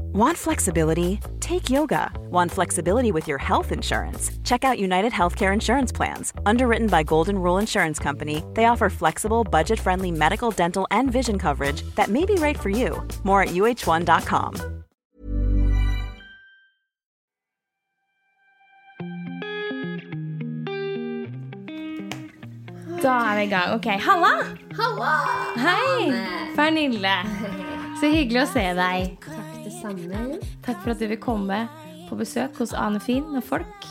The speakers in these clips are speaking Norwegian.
Want flexibility? Take yoga. Want flexibility with your health insurance? Check out United Healthcare Insurance Plans. Underwritten by Golden Rule Insurance Company, they offer flexible, budget friendly medical, dental, and vision coverage that may be right for you. More at uh1.com. Da er vi i gang. Ok, Halla! Halla! Hei! Pernille. Så hyggelig å se deg. Takk. Takk for at du vil komme på besøk hos Ane Fin og folk.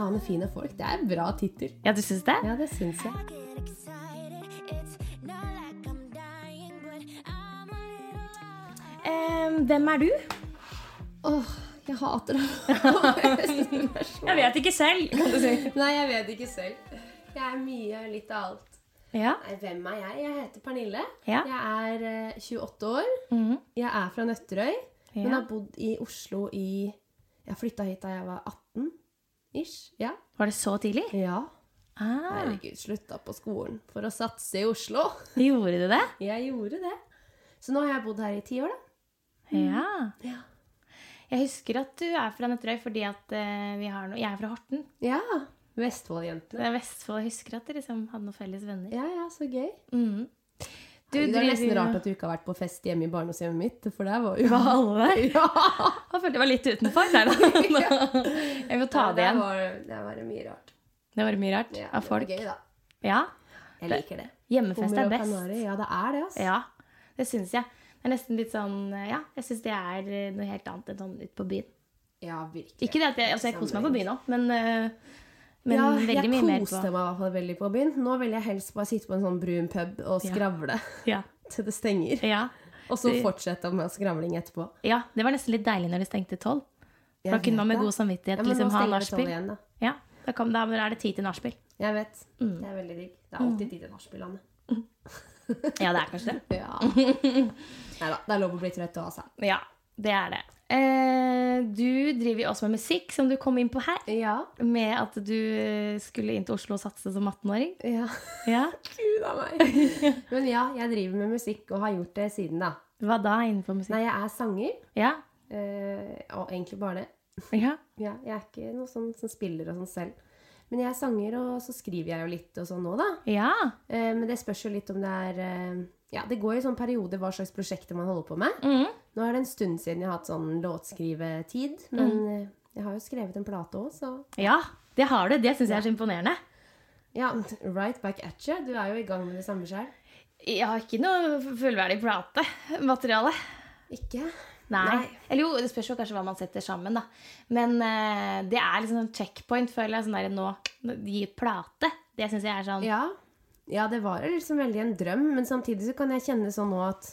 Ane Fin og folk. Det er en bra tittel. Ja, du syns det? Ja, det syns jeg. Eh, hvem er du? Åh, jeg hater det. Jeg vet ikke selv. kan du si. Nei, jeg vet ikke selv. Jeg er mye, litt av alt. Ja. Nei, hvem er jeg? Jeg heter Pernille. Ja. Jeg er eh, 28 år. Mhm. Jeg er fra Nøtterøy, men Hun har bodd i Oslo i Jeg flytta hit da jeg var 18 ish. Ja. Var det så tidlig? ja. Ah, Herregud, slutta på skolen for å satse i Oslo. gjorde du det? Jeg gjorde det. Så nå har jeg bodd her i ti år, da. Ja. Ja. Jeg husker at du er fra Nøtterøy fordi at eh, vi har noe Jeg er fra Horten. Ja. Vestfoldjentene. Vestfold. Jeg husker at dere liksom hadde noen felles venner. Ja, ja, så gøy. Mhm. Du det er nesten rart at du ikke har vært på fest hjemme i barndomshjemmet mitt, for der var jo ja, alle der? Ja! Jeg følte jeg var litt utenfor Nei da. Jeg får ta det igjen. var, det var det mye rart. Det var mye rart Ja, av det var gøy, da. Ja. Jeg liker det. Hjemmefest Hummer er best. kanari. Ja, det er det, altså. Ja, det syns jeg. Det er nesten litt sånn Ja, jeg syns det er noe helt annet enn sånn ut på byen. Ja, virkelig. Ikke det at jeg, altså jeg koser meg på byen òg, men, eh, men ja, veldig mye jeg mer koste meg i hvert fall veldig på byen. Nå vil jeg helst bare sitte på en sånn brun pub og skravle Ja. til det stenger. Ja. Og så fortsette med skravling etterpå. ja. Det var nesten litt deilig når det stengte tolv. Jeg da kunne man med god samvittighet liksom ha nachspiel. da. Ja, da, kom, da er det tid til nachspiel. Jeg vet. Mm. Det er veldig digg. Det er alltid tid til nachspiel, Anne. Ja, det er kanskje det. Ja. Nei da, det er lov å bli trøtt òg, altså. Ja, det er det. Eh, du driver jo også med musikk, som du kom inn på her. Ja. Med at du skulle inn til Oslo og satse som 18-åring. ja. Ja. Gud a meg. Men ja, jeg driver med musikk og har gjort det siden, da. Hva da innenfor musikk? Nei, jeg er sanger. Ja. eh, og egentlig bare det. ja. Ja, jeg er ikke noe sånn som spiller og sånn selv. Men jeg er sanger, og så skriver jeg jo litt og sånn nå, da. Ja. Eh, men det spørs jo litt om det er eh, Ja, det går jo sånn perioder hva slags prosjekter man holder på med. Mhm. Nå er det en stund siden jeg har hatt sånn låtskrivetid, men mm. jeg har jo skrevet en plate òg, så Ja, det har du. Det syns jeg er så imponerende. ja, right back at you. Du er jo i gang med det samme sjøl. Jeg har ikke noe fullverdig platemateriale. Ikke? Nei. Nei. Eller jo, det spørs jo kanskje hva man setter sammen, da. Men uh, det er liksom en checkpoint, føler jeg. Sånn der nå Gi ut plate. Det syns jeg er sånn Ja. ja, det var liksom veldig en drøm, men samtidig så kan jeg kjenne sånn nå at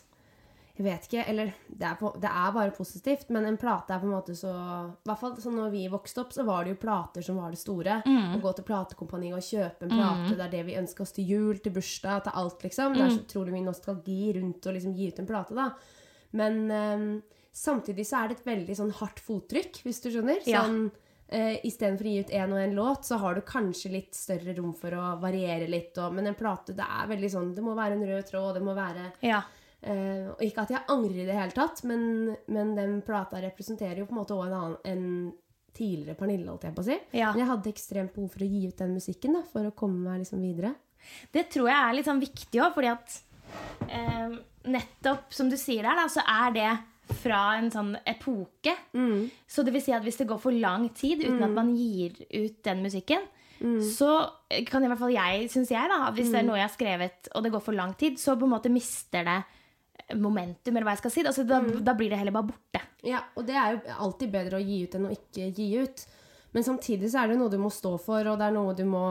Jeg vet ikke, eller det er, på, det er bare positivt, men en plate er på en måte så I hvert fall sånn når vi vokste opp, så var det jo plater som var det store. Å gå til platekompaniet og kjøpe en plate, det er det vi ønsker oss til jul, til bursdag, til alt, liksom. Det er så utrolig mye nostalgi rundt å liksom gi ut en plate, da. Men um, samtidig så er det et veldig sånn hardt fottrykk, hvis du skjønner. Ja. Uh, eh, Istedenfor å gi ut én og én låt, så har du kanskje litt større rom for å variere litt. Og, men en plate, det er veldig sånn Det må være en rød tråd, det må være Ja. Eh, Og ikke at jeg angrer i det hele tatt, men, men den plata representerer jo på en måte også en annen enn tidligere Pernille, holdt jeg på å si. Ja. Men jeg hadde ekstremt behov for å gi ut den musikken da, for å komme meg liksom videre. Det tror jeg er litt sånn viktig òg, fordi at eh, nettopp som du sier der, da, så er det fra en sånn epoke. Så det vil si at hvis det går for lang tid uten at man gir ut den musikken, så kan i hvert fall jeg, syns jeg, da, hvis det er noe jeg har skrevet, og det går for lang tid, så på en måte mister det momentum, eller hva jeg skal si. Altså, da, da blir det heller bare borte. Ja, og det er jo alltid bedre å gi ut enn å ikke gi ut. Men samtidig så er det noe du må stå for, og det er noe du må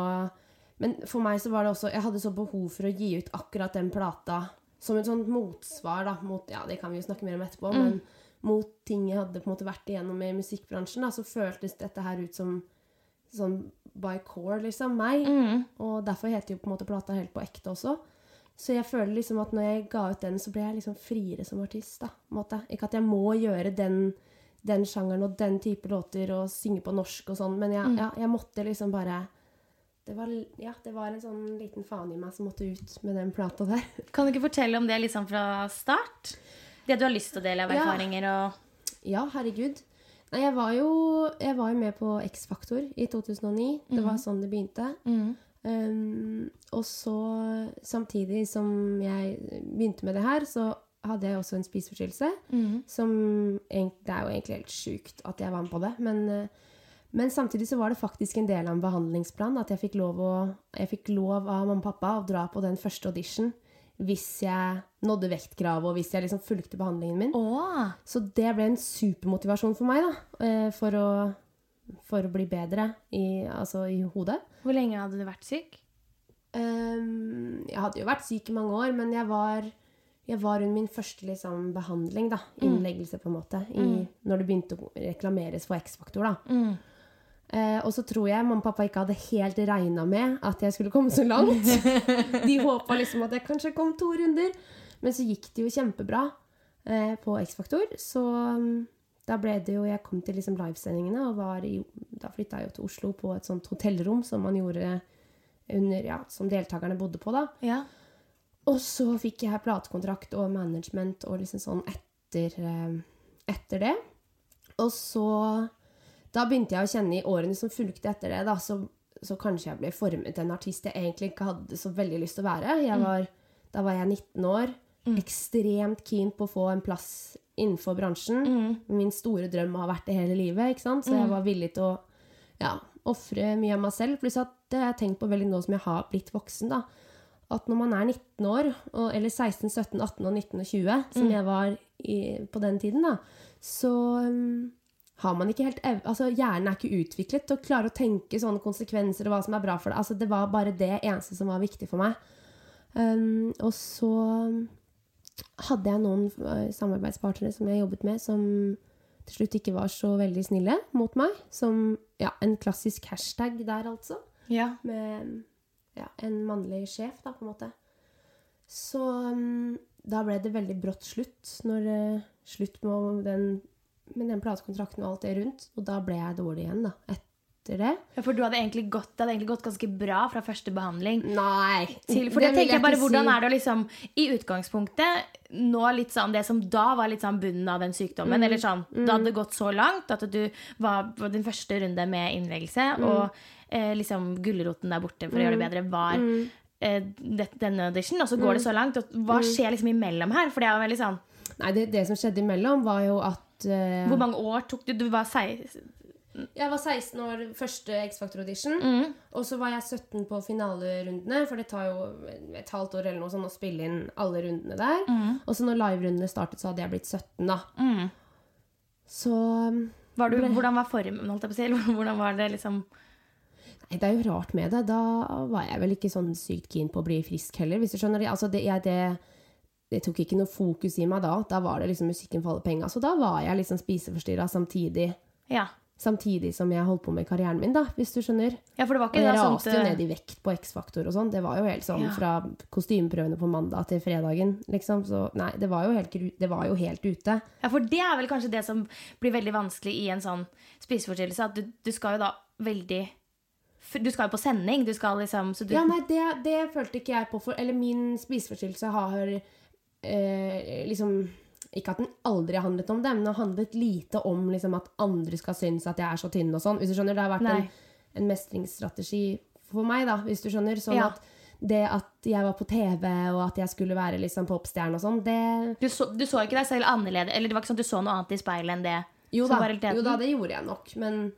Men for meg så var det også Jeg hadde så behov for å gi ut akkurat den plata som et sånt motsvar da, mot Ja, det kan vi jo snakke mer om etterpå, men mot ting jeg hadde på en måte vært igjennom i musikkbransjen, da, så føltes dette her ut som sånn by core, liksom. Meg. Og derfor heter jo på en måte plata helt på ekte også. Så jeg føler liksom at når jeg ga ut den, så ble jeg liksom friere som artist. da, måte. Ikke at jeg må gjøre den, den sjangeren og den type låter og synge på norsk og sånn, men jeg, ja, jeg måtte liksom bare det var, ja, det var en sånn liten faen i meg som måtte ut med den plata der. Kan du ikke fortelle om det liksom fra start? Det du har lyst til å dele av Ja. erfaringer og Ja, herregud. Nei, jeg var jo, jeg var jo med på X-Faktor i 2009. Det var sånn det begynte. Um, og så, samtidig som jeg begynte med det her, så hadde jeg også en spiseforstyrrelse. Som Det er jo egentlig helt sjukt at jeg var med på det, men, eh, men samtidig så var det faktisk en del av en behandlingsplan at jeg fikk lov, å, jeg fikk lov av mamma og pappa å dra på den første audition hvis jeg nådde vektkravet og hvis jeg liksom fulgte behandlingen min. Å! Så det ble en supermotivasjon for meg, da. eh, For å, for å bli bedre i, altså i hodet. Hvor lenge hadde du vært syk? Um, jeg hadde jo vært syk i mange år, men jeg var, jeg var under min første liksom, behandling, da. Innleggelse, på en måte. I, Når det begynte å reklameres for X-Faktor, da. Eh, og så tror jeg mamma og pappa ikke hadde helt regna med at jeg skulle komme så langt. De håpa liksom at jeg kanskje kom to runder. Men så gikk det jo kjempebra eh, på X-Faktor. Så mm, da ble det jo Jeg kom til liksom livesendingene, og var i, da flytta jeg jo til Oslo på et sånt hotellrom som man gjorde under Ja, som deltakerne bodde på, da. Ja. Og så fikk jeg platekontrakt og management og liksom sånn etter, eh, etter det. Og så Da begynte jeg å kjenne i årene som fulgte etter det, da, så, så kanskje jeg ble formet til en artist jeg egentlig ikke hadde så veldig lyst til å være. Jeg var, Da var jeg 19 år. Ekstremt keen på å få en plass innenfor bransjen. Min store drøm har vært det hele livet, ikke sant? så jeg var villig til å ja, ofre mye av meg selv. Pluss at det har jeg tenkt på veldig nå som jeg har blitt voksen. da, At når man er 19 år, og, eller 16, 17, 18, og 19 og 20, som jeg var i, på den tiden, da, så um, har man ikke helt altså Hjernen er ikke utviklet til å klare å tenke sånne konsekvenser og hva som er bra for deg. Altså, det var bare det eneste som var viktig for meg. Um, og så hadde jeg noen eh, samarbeidspartnere som jeg jobbet med, som til slutt ikke var så veldig snille mot meg. Som ja, en klassisk hashtag der, altså. ja. Med ja, en mannlig sjef, da, på en måte. Så um, da ble det veldig brått slutt. Når uh, Slutt med den, med den platekontrakten og alt det rundt. Og da ble jeg dårlig igjen, da. Etter det. Ja, For du hadde egentlig gått, det hadde egentlig gått ganske bra fra første behandling. Nei! Til, for det jeg vil tenker bare, Hvordan er det å liksom I utgangspunktet nå litt sånn Det som da var litt sånn bunnen av den sykdommen, Mm. eller sånn da hadde det gått så langt at du var på din første runde med innleggelse, Mm. og eh, liksom gulroten der borte for å gjøre det bedre var Mm. eh, denne audition, og så går det så langt. Og hva skjer liksom imellom her? For det er jo veldig sånn Nei, det, det som skjedde imellom, var jo at eh, Hvor mange år tok det? Du var sei- Jeg var 16 år første X-Factor-audition. Mm. Og så var jeg 17 på finalerundene, for det tar jo et halvt år eller noe sånn å spille inn alle rundene der. Mm. Og så når live-rundene startet, så hadde jeg blitt 17, da. Så var du, Hvordan var formen, holdt jeg på å si? Hvordan var det liksom Nei, det er jo rart med det. Da var jeg vel ikke sånn sykt keen på å bli frisk heller, hvis du skjønner. Altså, det, jeg, det, det tok ikke noe fokus i meg da. Da var det liksom musikken for alle penga. Så da var jeg liksom spiseforstyrra samtidig. Ja. Samtidig som jeg holdt på med karrieren min, da, hvis du skjønner. ja, for det var ikke jeg sånt... raste jo ned i vekt på X-Faktor og sånn. Det var jo helt sånn Ja. fra kostymeprøvene på mandag til fredagen, liksom. Så nei, det var jo helt, det var jo helt ute. Ja, for det er vel kanskje det som blir veldig vanskelig i en sånn spiseforstyrrelse. At du, du skal jo da veldig Du skal jo på sending. Du skal liksom så du, Ja, nei, det, det følte ikke jeg på for Eller min spiseforstyrrelse har eh, liksom Ikke at den aldri har handlet om det, men den har handlet lite om liksom, at andre skal synes at jeg er så tynn og sånn. Hvis du skjønner, Det har vært en, en mestringsstrategi for meg, da, hvis du skjønner. Sånn Ja. at det at jeg var på TV, og at jeg skulle være liksom popstjerne og sånn, det du, så, du så ikke deg selv annerledes Eller det var ikke sånn at du så noe annet i speilet enn det Jo da, jo da, det gjorde jeg nok, men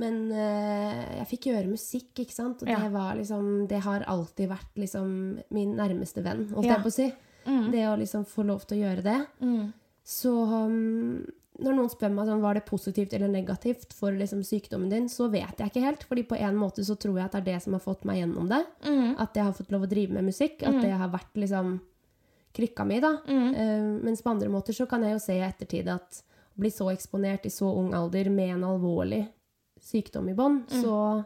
men øh, jeg fikk gjøre musikk, ikke sant? Og Ja. det var liksom Det har alltid vært liksom min nærmeste venn, holdt Ja. på å si. Det å liksom få lov til å gjøre det. Så um, når noen spør meg sånn, var det positivt eller negativt for liksom, sykdommen din, så vet jeg ikke helt. fordi på en måte så tror jeg at det er det som har fått meg gjennom det. At jeg har fått lov å drive med musikk. At det har vært liksom krykka mi, da. Uh, mens på andre måter så kan jeg jo se i ettertid at å bli så eksponert i så ung alder med en alvorlig sykdom i bånd, så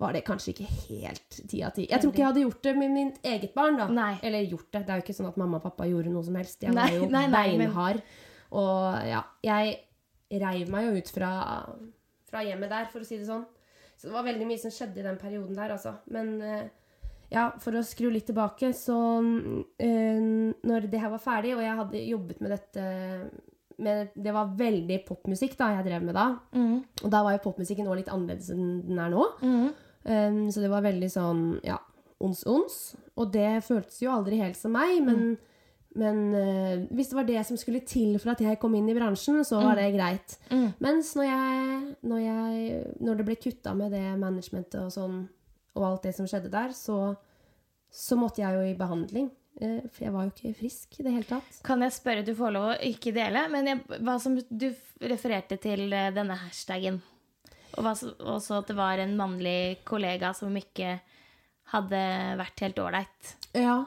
var det kanskje ikke helt ti av ti. Jeg tror ikke jeg hadde gjort det med mitt eget barn. da. Nei. Eller gjort det. Det er jo ikke sånn at mamma og pappa gjorde noe som helst. Jeg Nei, var jo nei, nei, men- beinhard. Og ja, jeg reiv meg jo ut fra, fra hjemmet der, for å si det sånn. Så det var veldig mye som skjedde i den perioden der, altså. Men eh, ja, for å skru litt tilbake, så øh, Når det her var ferdig, og jeg hadde jobbet med dette med, Det var veldig popmusikk da jeg drev med da. Og da var jo popmusikken også litt annerledes enn den er nå. Um, så det var veldig sånn ja, ons-ons. Og det føltes jo aldri helt som meg, men, men uh, hvis det var det som skulle til for at jeg kom inn i bransjen, så var det greit. Mens når, jeg, når, jeg, når det ble kutta med det managementet og sånn, og alt det som skjedde der, så, så måtte jeg jo i behandling. Eh, For jeg var jo ikke frisk i det hele tatt. Kan jeg spørre, du får lov å ikke dele, men jeg, hva som du refererte til eh, denne hashtagen, og også at det var en mannlig kollega som ikke hadde vært helt ålreit. Ja,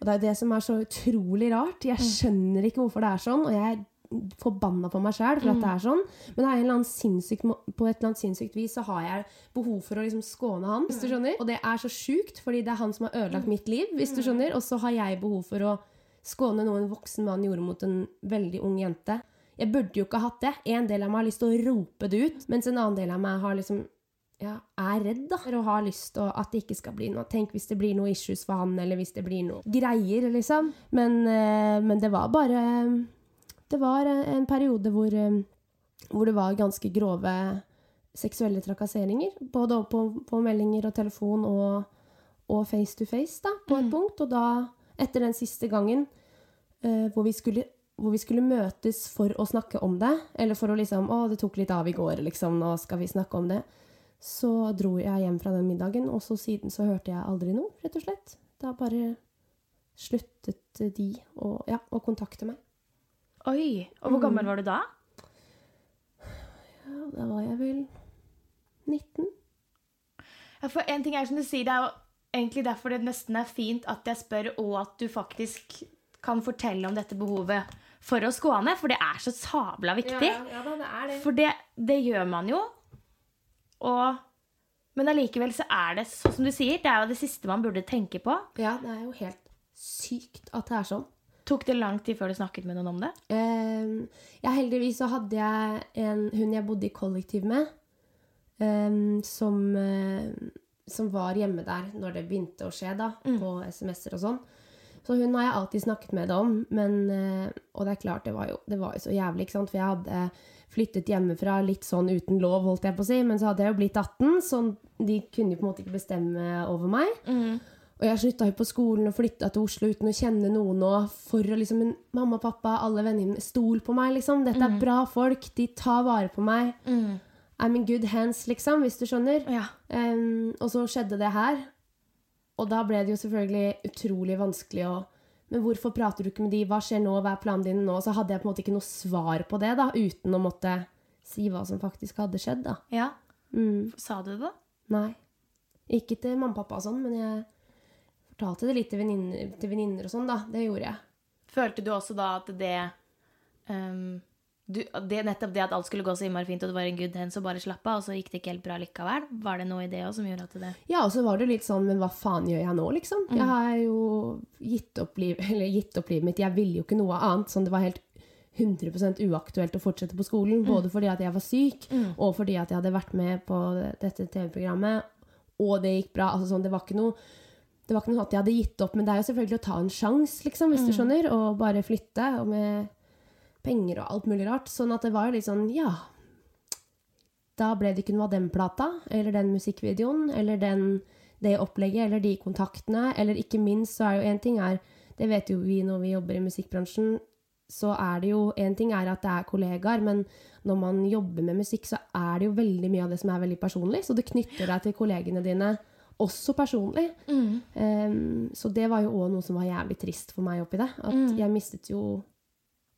og det er jo det som er så utrolig rart. Jeg skjønner ikke hvorfor det er sånn, og jeg er forbanna på meg sjæl for at det er sånn. Men er på et eller annet sinnssykt vis så har jeg behov for å liksom skåne han, hvis du skjønner. Og det er så sjukt, fordi det er han som har ødelagt mitt liv, hvis du skjønner. Og så har jeg behov for å skåne noe en voksen mann gjorde mot en veldig ung jente. Jeg burde jo ikke ha hatt det. En del av meg har lyst til å rope det ut, mens en annen del av meg har liksom ja, er redd da, og har lyst til at det ikke skal bli noe. Tenk hvis det blir noe issues for han, eller hvis det blir noe greier, liksom. Men, eh, men det var bare Det var en periode hvor, eh, hvor det var ganske grove seksuelle trakasseringer. Både på, på meldinger og telefon og, og face to face, da, på et punkt. Og da, etter den siste gangen eh, hvor vi skulle hvor vi skulle møtes for å snakke om det, eller for å liksom Å, det tok litt av i går, liksom, nå skal vi snakke om det. Så dro jeg hjem fra den middagen, og så siden så hørte jeg aldri noe, rett og slett. Da bare sluttet de å, ja, å kontakte meg. Oi, og hvor gammel var du da? Ja, da var jeg vel 19. Ja, for en ting er som du sier, det er jo egentlig derfor det nesten er fint at jeg spør, og at du faktisk kan fortelle om dette behovet for å skåne, for det er så sabla viktig. ja da, det er det. For det, det gjør man jo. Og, men allikevel så er det, sånn som du sier, det er jo det siste man burde tenke på. Ja, det er jo helt sykt at det er sånn. Tok det lang tid før du snakket med noen om det? Um, ja, heldigvis så hadde jeg en hund jeg bodde i kollektiv med, um, som, uh, som var hjemme der når det begynte å skje, da, på SMS-er og sånn. Så hun har jeg alltid snakket med om, men, eh, og det er klart, det var, jo, det var jo så jævlig, ikke sant, for jeg hadde flyttet hjemmefra litt sånn uten lov, holdt jeg på å si, men så hadde jeg jo blitt 18, så de kunne jo på en måte ikke bestemme over meg. Og jeg slutta jo på skolen og flytta til Oslo uten å kjenne noen Og For å liksom Mamma, pappa, alle vennene mine, stol på meg, liksom. Dette er bra folk. De tar vare på meg. I'm in good hands, liksom, hvis du skjønner. Ja. Um, og så skjedde det her. Og da ble det jo selvfølgelig utrolig vanskelig å Men hvorfor prater du ikke med de? Hva skjer nå? Hva er planen din nå? Så hadde jeg på en måte ikke noe svar på det, da, uten å måtte si hva som faktisk hadde skjedd, da. Ja. Mm. Sa du det, da? Nei. Ikke til mamma og pappa og sånn, men jeg fortalte det litt til venninner, og sånn, da. Det gjorde jeg. Følte du også da at det, ehm, du, det Nettopp det at alt skulle gå så innmari fint, og det var en good hands, og bare slappe av, og så gikk det ikke helt bra likevel? Var det noe i det også som gjorde at det Ja, og så var det litt sånn, men hva faen gjør jeg nå, liksom? Jeg har jo gitt opp, liv, eller gitt opp livet mitt. Jeg ville jo ikke noe annet. Sånn, det var helt 100% uaktuelt å fortsette på skolen. Både fordi at jeg var syk, og fordi at jeg hadde vært med på dette TV-programmet, og det gikk bra. Altså sånn, det var ikke noe det var ikke noe at jeg hadde gitt opp, men det er jo selvfølgelig å ta en sjanse, liksom, hvis du skjønner, og bare flytte, og med penger og alt mulig rart. Sånn at det var jo litt sånn, ja Da ble det ikke noe av den plata, eller den musikkvideoen, eller den, det opplegget, eller de kontaktene, eller ikke minst så er jo en ting er Det vet jo vi når vi jobber i musikkbransjen, så er det jo En ting er at det er kollegaer, men når man jobber med musikk, så er det jo veldig mye av det som er veldig personlig. Så det knytter deg til kollegene dine også personlig. Em, så det var jo òg noe som var jævlig trist for meg oppi det. At jeg mistet jo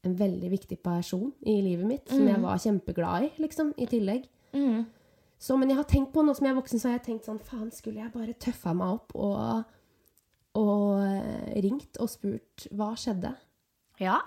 en veldig viktig person i livet mitt, som jeg var kjempeglad i, liksom, i tillegg. Så, men jeg har tenkt på, nå som jeg er voksen, så har jeg tenkt sånn Faen, skulle jeg bare tøffa meg opp og, og ringt og spurt hva skjedde? Ja.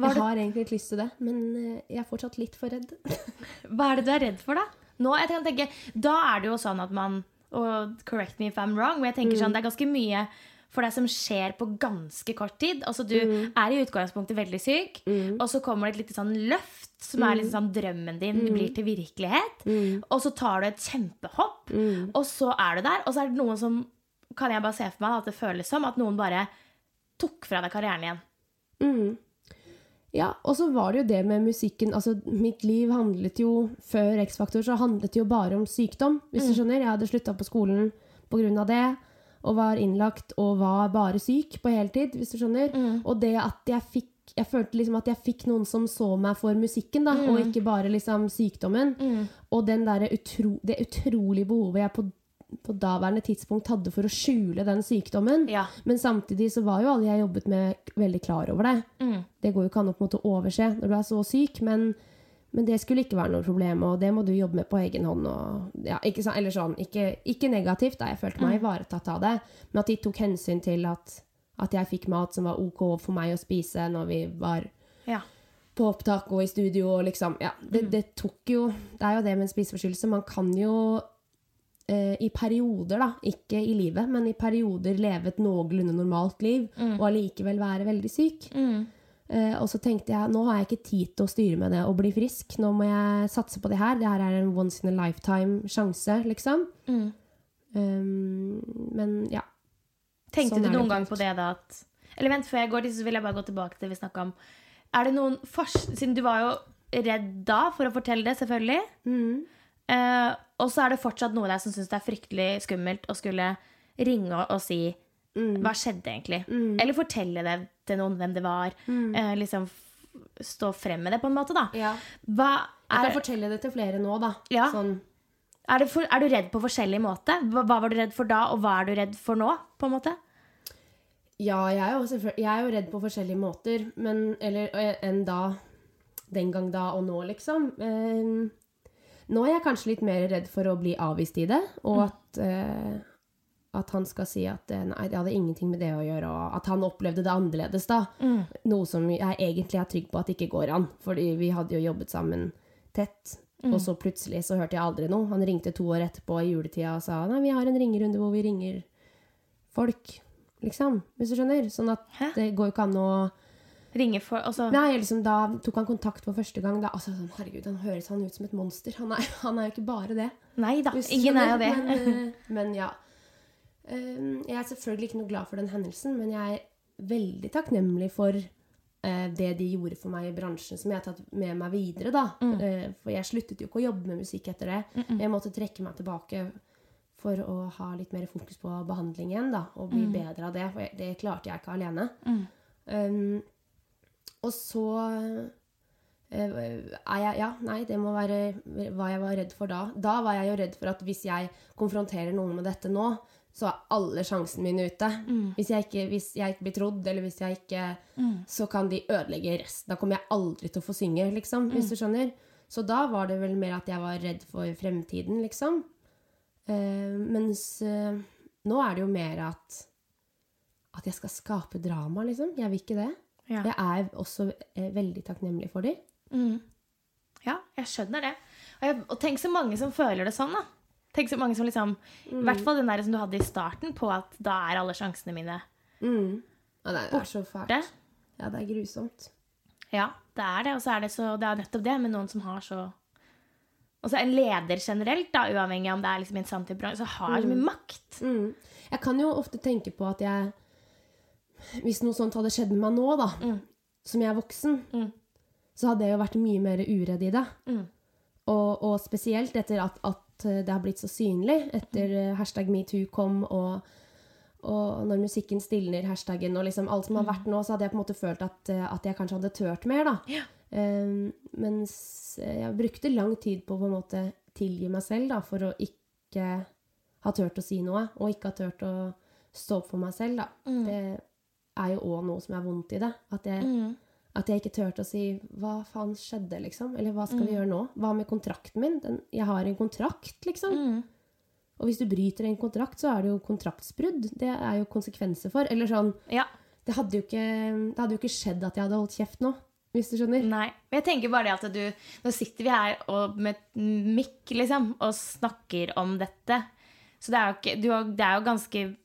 Hva Jeg har egentlig litt lyst til det, men eh, jeg er fortsatt litt for redd. hva er det du er redd for, da? Nå, jeg kan tenke, Da er det jo sånn at man Og correct me if I'm wrong, men jeg tenker sånn, det er ganske mye for deg som skjer på ganske kort tid. Altså Du er i utgangspunktet veldig syk, og så kommer det et lite sånn løft, som er liksom sånn drømmen din blir til virkelighet. Og så tar du et kjempehopp, og så er du der. Og så er det noen som Kan jeg bare se for meg at det føles som at noen bare tok fra deg karrieren igjen. Ja, og så var det jo det med musikken Altså, mitt liv handlet jo Før X-Faktor så handlet det jo bare om sykdom, hvis du skjønner. Jeg hadde slutta på skolen på grunn av det, og var innlagt og var bare syk på heltid, hvis du skjønner. Og det at jeg fikk jeg følte liksom at jeg fikk noen som så meg for musikken, da, og ikke bare liksom sykdommen. Og den der utro, det utrolige behovet jeg på, på daværende tidspunkt hadde for å skjule den sykdommen. Ja. Men samtidig så var jo alle jeg jobbet med, veldig klar over det. Det går jo ikke an å på en måte overse når du er så syk, men, men det skulle ikke være noe problem, og det må du jobbe med på egen hånd. Og, ja, ikke, eller sånn, ikke, ikke negativt, da. Jeg følte meg ivaretatt av det, men at de tok hensyn til at, at jeg fikk mat som var ok for meg å spise når vi var Ja. på opptak og i studio og liksom Ja, det, det tok jo Det er jo det med en spiseforstyrrelse. Man kan jo eh, i perioder, da, ikke i livet, men i perioder leve et noenlunde normalt liv og allikevel være veldig syk. Eh, og så tenkte jeg nå har jeg ikke tid til å styre med det og bli frisk. Nå må jeg satse på det her. Det her er en once in a lifetime-sjanse, liksom. Um, men ja. Tenkte Sånn du noen gang på det da at Eller vent, før jeg går dit, så vil jeg bare gå tilbake til det vi snakka om. Er det noen. Siden du var jo redd da for å fortelle det, selvfølgelig. Eh, og så er det fortsatt noe der som syns det er fryktelig skummelt å skulle ringe og, og si Hva skjedde egentlig? Eller fortelle det til noen hvem det var. Eh, liksom stå frem med det, på en måte, da. Ja. Hva Jeg kan er, fortelle det til flere nå, da. Ja. Sånn, er, du for, er du redd på forskjellig måte? Hva, var du redd for da, og hva er du redd for nå? på en måte? Ja, jeg er, jo selvføl- jeg er jo redd på forskjellige måter, men Eller eh, enn da Den gang da og nå, liksom. Eh, nå er jeg kanskje litt mer redd for å bli avvist i det, og at eh, at han skal si at eh, nei, det hadde ingenting med det å gjøre, og at han opplevde det annerledes, da. Noe som jeg egentlig er trygg på at ikke går an, fordi vi hadde jo jobbet sammen tett. Og så plutselig så hørte jeg aldri noe. Han ringte to år etterpå i juletida og sa nei, vi har en ringerunde hvor vi ringer folk, liksom. Hvis du skjønner? Sånn at Hæ? det går jo ikke an å Ringe for altså, Nei, liksom da tok han kontakt for første gang. Da, altså, sånn, herregud, han høres han ut som et monster. Han er, han er jo ikke bare det. Nei da, ingen er jo det. Men, eh, men ja. Um, jeg er selvfølgelig ikke noe glad for den hendelsen, men jeg er veldig takknemlig for eh, det de gjorde for meg i bransjen, som jeg har tatt med meg videre. da. Mm. Eh, for jeg sluttet jo ikke å jobbe med musikk etter det. Jeg måtte trekke meg tilbake for å ha litt mer fokus på behandling igjen, da, og Mm. bli bedre av det. For det klarte jeg ikke alene. Um, og så eh, jeg Ja, nei, det må være hva jeg var redd for da. Da var jeg jo redd for at hvis jeg konfronterer noen med dette nå, så er alle sjansene mine ute. Hvis, jeg ikke, hvis jeg ikke blir trodd, eller hvis jeg ikke Så kan de ødelegge resten. Da kommer jeg aldri til å få synge, liksom, hvis du skjønner. Så da var det vel mer at jeg var redd for fremtiden, liksom. Uh, mens uh, nå er det jo mer at at jeg skal skape drama, liksom. Jeg vil ikke det. Ja. Jeg er også uh, veldig takknemlig for dem. Ja, jeg skjønner det. Og, jeg, og tenk så mange som føler det sånn, da. Tenk så mange som liksom I hvert fall den der som du hadde i starten, på at da er alle sjansene mine Ja, det er så fælt. borte. Ja, det er grusomt. Ja, det er det. Og så er det så Det er nettopp det med noen som har så og så en leder generelt, da, uavhengig om det er liksom i en sanntidbransje, så har så mye makt. Mm. Jeg kan jo ofte tenke på at jeg Hvis noe sånt hadde skjedd med meg nå, da, som jeg er voksen, så hadde jeg jo vært mye mer uredd i det. Og, og spesielt etter at, at det har blitt så synlig, etter eh, hashtag metoo kom, og, og når musikken stilner, hashtaggen og liksom alt som har vært nå, så hadde jeg på en måte følt at, eh, at jeg kanskje hadde tørt mer, da. Um, mens jeg brukte lang tid på å på en måte tilgi meg selv, da, for å ikke ha turt å si noe, og ikke ha turt å stå opp for meg selv, da. Mm. Det er jo òg noe som er vondt i det. At jeg, Mm. At jeg ikke turte å si 'hva faen skjedde', liksom? Eller 'hva skal Mm. vi gjøre nå'? Hva med kontrakten min? Den, jeg har en kontrakt, liksom. Mm. Og hvis du bryter en kontrakt, så er det jo kontraktsbrudd. Det er jo konsekvenser for. Eller sånn Ja. Det hadde ikke, det hadde jo ikke skjedd at jeg hadde holdt kjeft nå, hvis du skjønner. Nei. Men jeg tenker bare det at du Nå sitter vi her og, med mikk, liksom, og snakker om dette. Så det er jo, ikke, du, det er jo ganske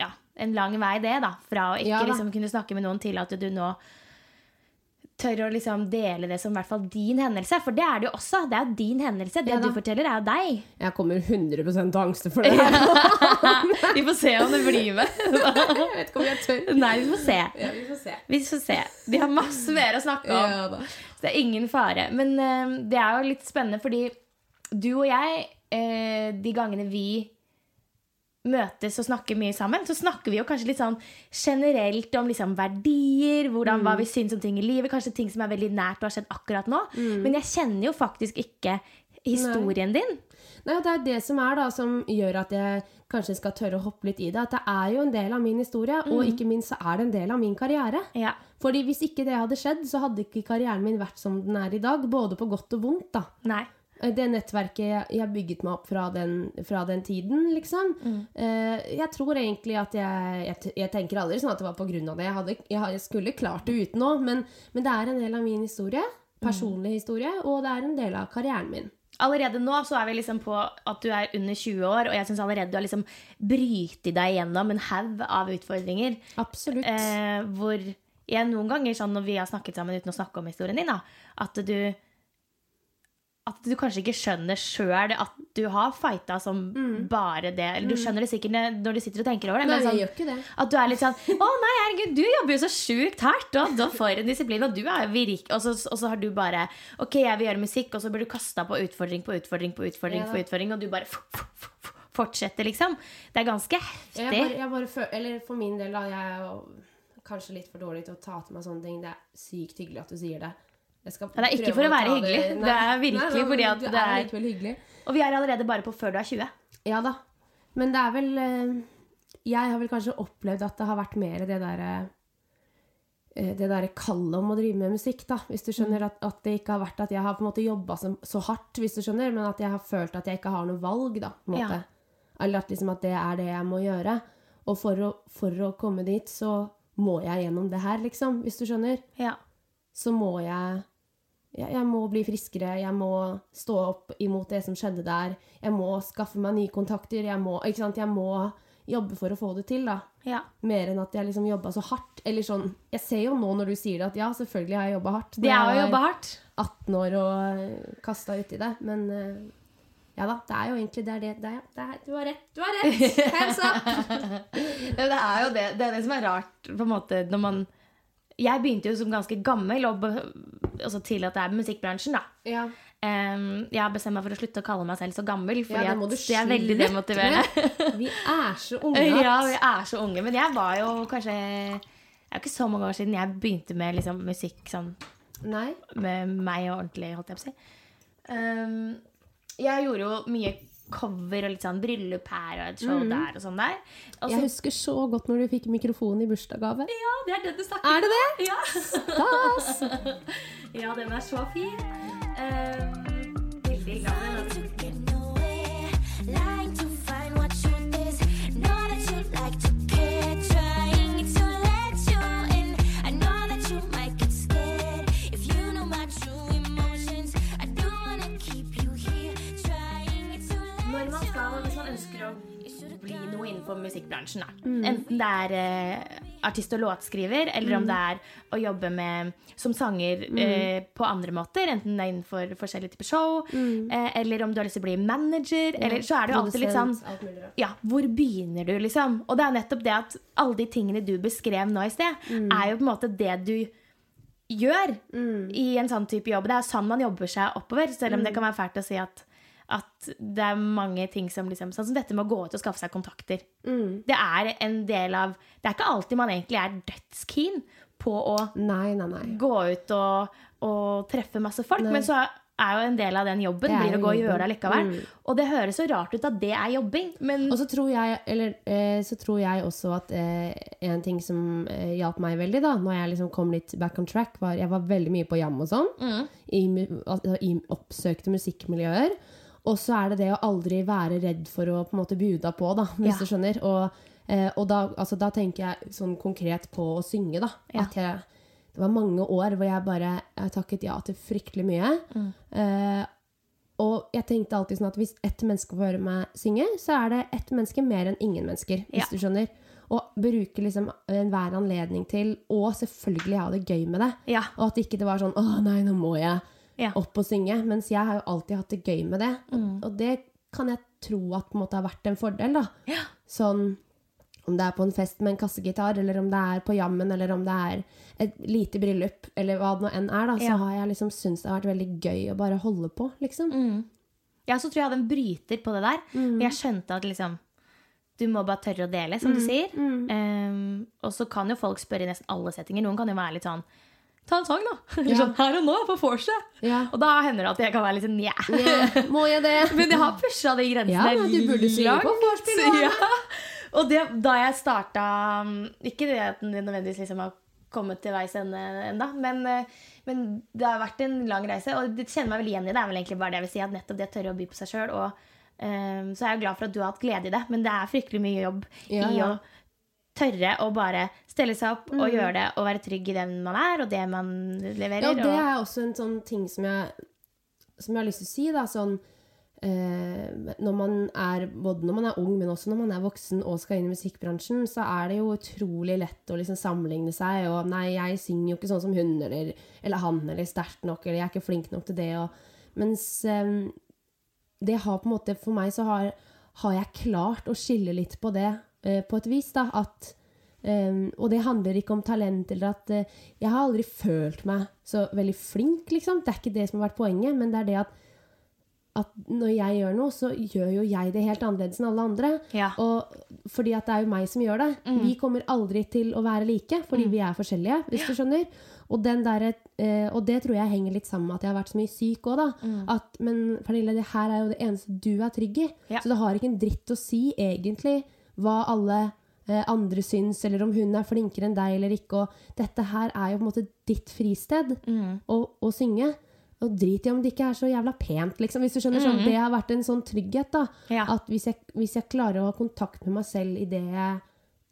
ja, en lang vei, det, da. Fra å ikke Ja liksom, kunne snakke med noen til at du nå tør å liksom dele det som i hvert fall din hendelse. For det er det jo også. Det er jo din hendelse. Det Ja du forteller, er jo deg. Jeg kommer 100 til å angste for det. Vi får se om det blir med. Jeg vet ikke om jeg tør. Nei, vi får se. Ja, vi får se. Vi får se. Vi har masse mer å snakke om. Ja. Så det er ingen fare. Men uh, det er jo litt spennende, fordi du og jeg, uh, de gangene vi møtes og snakker mye sammen, så snakker vi jo kanskje litt sånn generelt om liksom verdier, hvordan, hva vi syns om ting i livet, kanskje ting som er veldig nært og har skjedd akkurat nå. Men jeg kjenner jo faktisk ikke historien din. Nei, og Det er det som er da, som gjør at jeg kanskje skal tørre å hoppe litt i det. At det er jo en del av min historie, og ikke minst så er det en del av min karriere. Ja. Fordi hvis ikke det hadde skjedd, så hadde ikke karrieren min vært som den er i dag. Både på godt og vondt. da. Nei. Det nettverket jeg, bygget meg opp fra den, fra den tiden, liksom. Eh, jeg tror egentlig at jeg, jeg Jeg tenker aldri sånn at det var av det. Jeg, hadde, jeg, jeg skulle klart det uten òg, men, men det er en del av min historie. Personlig historie, og det er en del av karrieren min. Allerede nå så er vi liksom på at du er under 20 år, og jeg syns allerede du har liksom brytet deg gjennom en haug av utfordringer. Absolutt. Eh, hvor jeg noen ganger, sånn når vi har snakket sammen uten å snakke om historien din, da, at du at du kanskje ikke skjønner sjøl at du har fighta som bare det. Eller du skjønner det sikkert når du sitter og tenker over det. Nei, men jeg sånn, gjør ikke det. at du er litt sånn Å nei, herregud, du jobber jo så sjukt hardt, og da får en disiplin, og du er virk Og så, og så har du bare Ok, jeg vil gjøre musikk, og så blir du kasta på utfordring på utfordring på utfordring, Ja. på utfordring, og du bare fortsetter, liksom. Det er ganske heftig. Jeg bare, jeg bare føler, eller for min del, da. Jeg er jo kanskje litt for dårlig til å ta til meg sånne ting. Det er sykt hyggelig at du sier det. Det er ikke for å være hyggelig. Det er virkelig nei, fordi at det er- er hyggelig. Og vi er allerede bare på før du er 20. Ja da. Men det er vel eh, Jeg har vel kanskje opplevd at det har vært mer det derre eh, det der kallet om å drive med musikk, da. Hvis du skjønner at, at det ikke har vært at jeg har på en måte jobba så, så hardt, hvis du skjønner, men at jeg har følt at jeg ikke har noe valg, da. På en måte. Ja. Eller at, liksom, at det er det jeg må gjøre. Og for å, for å komme dit, så må jeg gjennom det her, liksom. Hvis du skjønner. Ja. Så må jeg jeg, må bli friskere, jeg må stå opp imot det som skjedde der. Jeg må skaffe meg nye kontakter. Jeg må? Jeg må jobbe for å få det til, da. ja. Mer enn at jeg liksom jobba så hardt. Eller sånn Jeg ser jo nå når du sier det, at ja, selvfølgelig har jeg jobba hardt. Det er jo jobba hardt. 18 år og kasta uti det. Men eh, ja da, det er jo egentlig det er det, det, er, det er, Du har rett. Du har rett! Hands up! Det er jo det, det, er det som er rart, på en måte, når man Jeg begynte jo som ganske gammel, og altså til at det er musikkbransjen, da. Ja. Um, jeg har bestemt meg for å slutte å kalle meg selv så gammel, fordi Ja, det er veldig demotiverende. Vi er så unge. ja, vi er så unge. Men jeg var jo kanskje Det er jo ikke så mange år siden jeg begynte med liksom, musikk sånn Nei. med meg og ordentlig, holdt jeg på å si. Um, jeg gjorde jo mye cover og litt sånn bryllup her og et show der og sånn der. Også, Jeg husker så godt når du fikk mikrofon i bursdagsgave. ja, det er det du snakker om. Er det det? Ja. Stas! ja, den er så fin. Um, innenfor musikkbransjen, da. enten det er eh, artist og låtskriver, eller om det er å jobbe med, som sanger eh, på andre måter, enten det er innenfor forskjellige typer show, eh, eller om du har lyst til å bli manager, eller så er det jo alltid litt sånn ja, hvor begynner du, liksom? Og det er nettopp det at alle de tingene du beskrev nå i sted, er jo på en måte det du gjør i en sånn type jobb. Det er sånn man jobber seg oppover, selv om det kan være fælt å si at, at det er mange ting som liksom Sånn som dette med å gå ut og skaffe seg kontakter. Det er en del av Det er ikke alltid man egentlig er dødskeen på å Nei, nei, nei. gå ut og, og treffe masse folk, men så er jo en del av den jobben. Blir å gå og gjøre det likevel. Mm. Og det høres så rart ut at det er jobbing, men Og så tror jeg, eller, eh, så tror jeg også at eh, en ting som eh, hjalp meg veldig, da, når jeg liksom kom litt back on track, var jeg var veldig mye på jam og sånn. Mm. I, altså, I oppsøkte musikkmiljøer. Og så er det det å aldri være redd for å på en måte bjuda på, da, hvis Ja. du skjønner. Og, eh, og da, altså, da tenker jeg sånn konkret på å synge, da. Ja. At jeg, det var mange år hvor jeg bare jeg takket ja til fryktelig mye. Mm. Eh, og jeg tenkte alltid sånn at hvis ett menneske får høre meg synge, så er det ett menneske mer enn ingen mennesker. Hvis Ja. du skjønner. Og bruke liksom enhver anledning til å selvfølgelig ha det gøy med det. Ja. Og at ikke det var sånn 'Å nei, nå må jeg Ja. opp og synge'. Mens jeg har jo alltid hatt det gøy med det. Mm. Og det kan jeg tro at på en måte har vært en fordel, da. Sånn om det er på en fest med en kassegitar, eller om det er på jammen, eller om det er et lite bryllup, eller hva det nå enn er, da, så Ja. har jeg liksom syntes det har vært veldig gøy å bare holde på, liksom. Mm. Ja, så tror jeg jeg hadde en bryter på det der. Mm. For jeg skjønte at liksom Du må bare tørre å dele, som du Mm. sier. Um, og så kan jo folk spørre i nesten alle settinger. Noen kan jo være litt sånn Ta en sang, da! Ja. sånn, her og nå, på vorset. Ja. Og da hender det at jeg kan være litt sånn yeah. Må jeg det? Men jeg har pusha de grensene Ja, du burde langt. på vorspiel. Ja. Og det, da jeg starta Ikke det at den nødvendigvis liksom har kommet til veis ende ennå, men, eh, men det har vært en lang reise. Og det kjenner meg vel igjen i det. er vel egentlig bare det jeg vil si, at nettopp det å tørre å by på seg sjøl. Og eh, så er jeg glad for at du har hatt glede i det, men det er fryktelig mye jobb Ja, i å tørre å bare stelle seg opp og gjøre det og være trygg i den man er, og det man leverer. Ja, det er også en sånn ting som jeg, som jeg har lyst til å si. Da, sånn, eh, når man er, både når man er ung, men også når man er voksen og skal inn i musikkbransjen, så er det jo utrolig lett å liksom sammenligne seg. Og 'nei, jeg synger jo ikke sånn som hun', eller, eller 'han', eller 'sterkt nok', eller 'jeg er ikke flink nok til det'. Og, mens eh, det har på en måte For meg så har, har jeg klart å skille litt på det eh, på et vis. da, at Um, og det handler ikke om talent eller at uh, Jeg har aldri følt meg så veldig flink, liksom. Det er ikke det som har vært poenget, men det er det at, at når jeg gjør noe, så gjør jo jeg det helt annerledes enn alle andre. Ja. Og fordi at det er jo meg som gjør det. Vi kommer aldri til å være like, fordi vi er forskjellige, hvis du skjønner. Og, den der, uh, og det tror jeg henger litt sammen med at jeg har vært så mye syk òg, da. At, men Pernille, det her er jo det eneste du er trygg i. Ja. Så det har ikke en dritt å si, egentlig, hva alle eh, andre syns, eller om hun er flinkere enn deg eller ikke. Og dette her er jo på en måte ditt fristed å, å synge. Og drit i om det ikke er så jævla pent, liksom. Hvis du skjønner sånn, Det har vært en sånn trygghet, da. Ja. At hvis jeg, hvis jeg klarer å ha kontakt med meg selv i det jeg,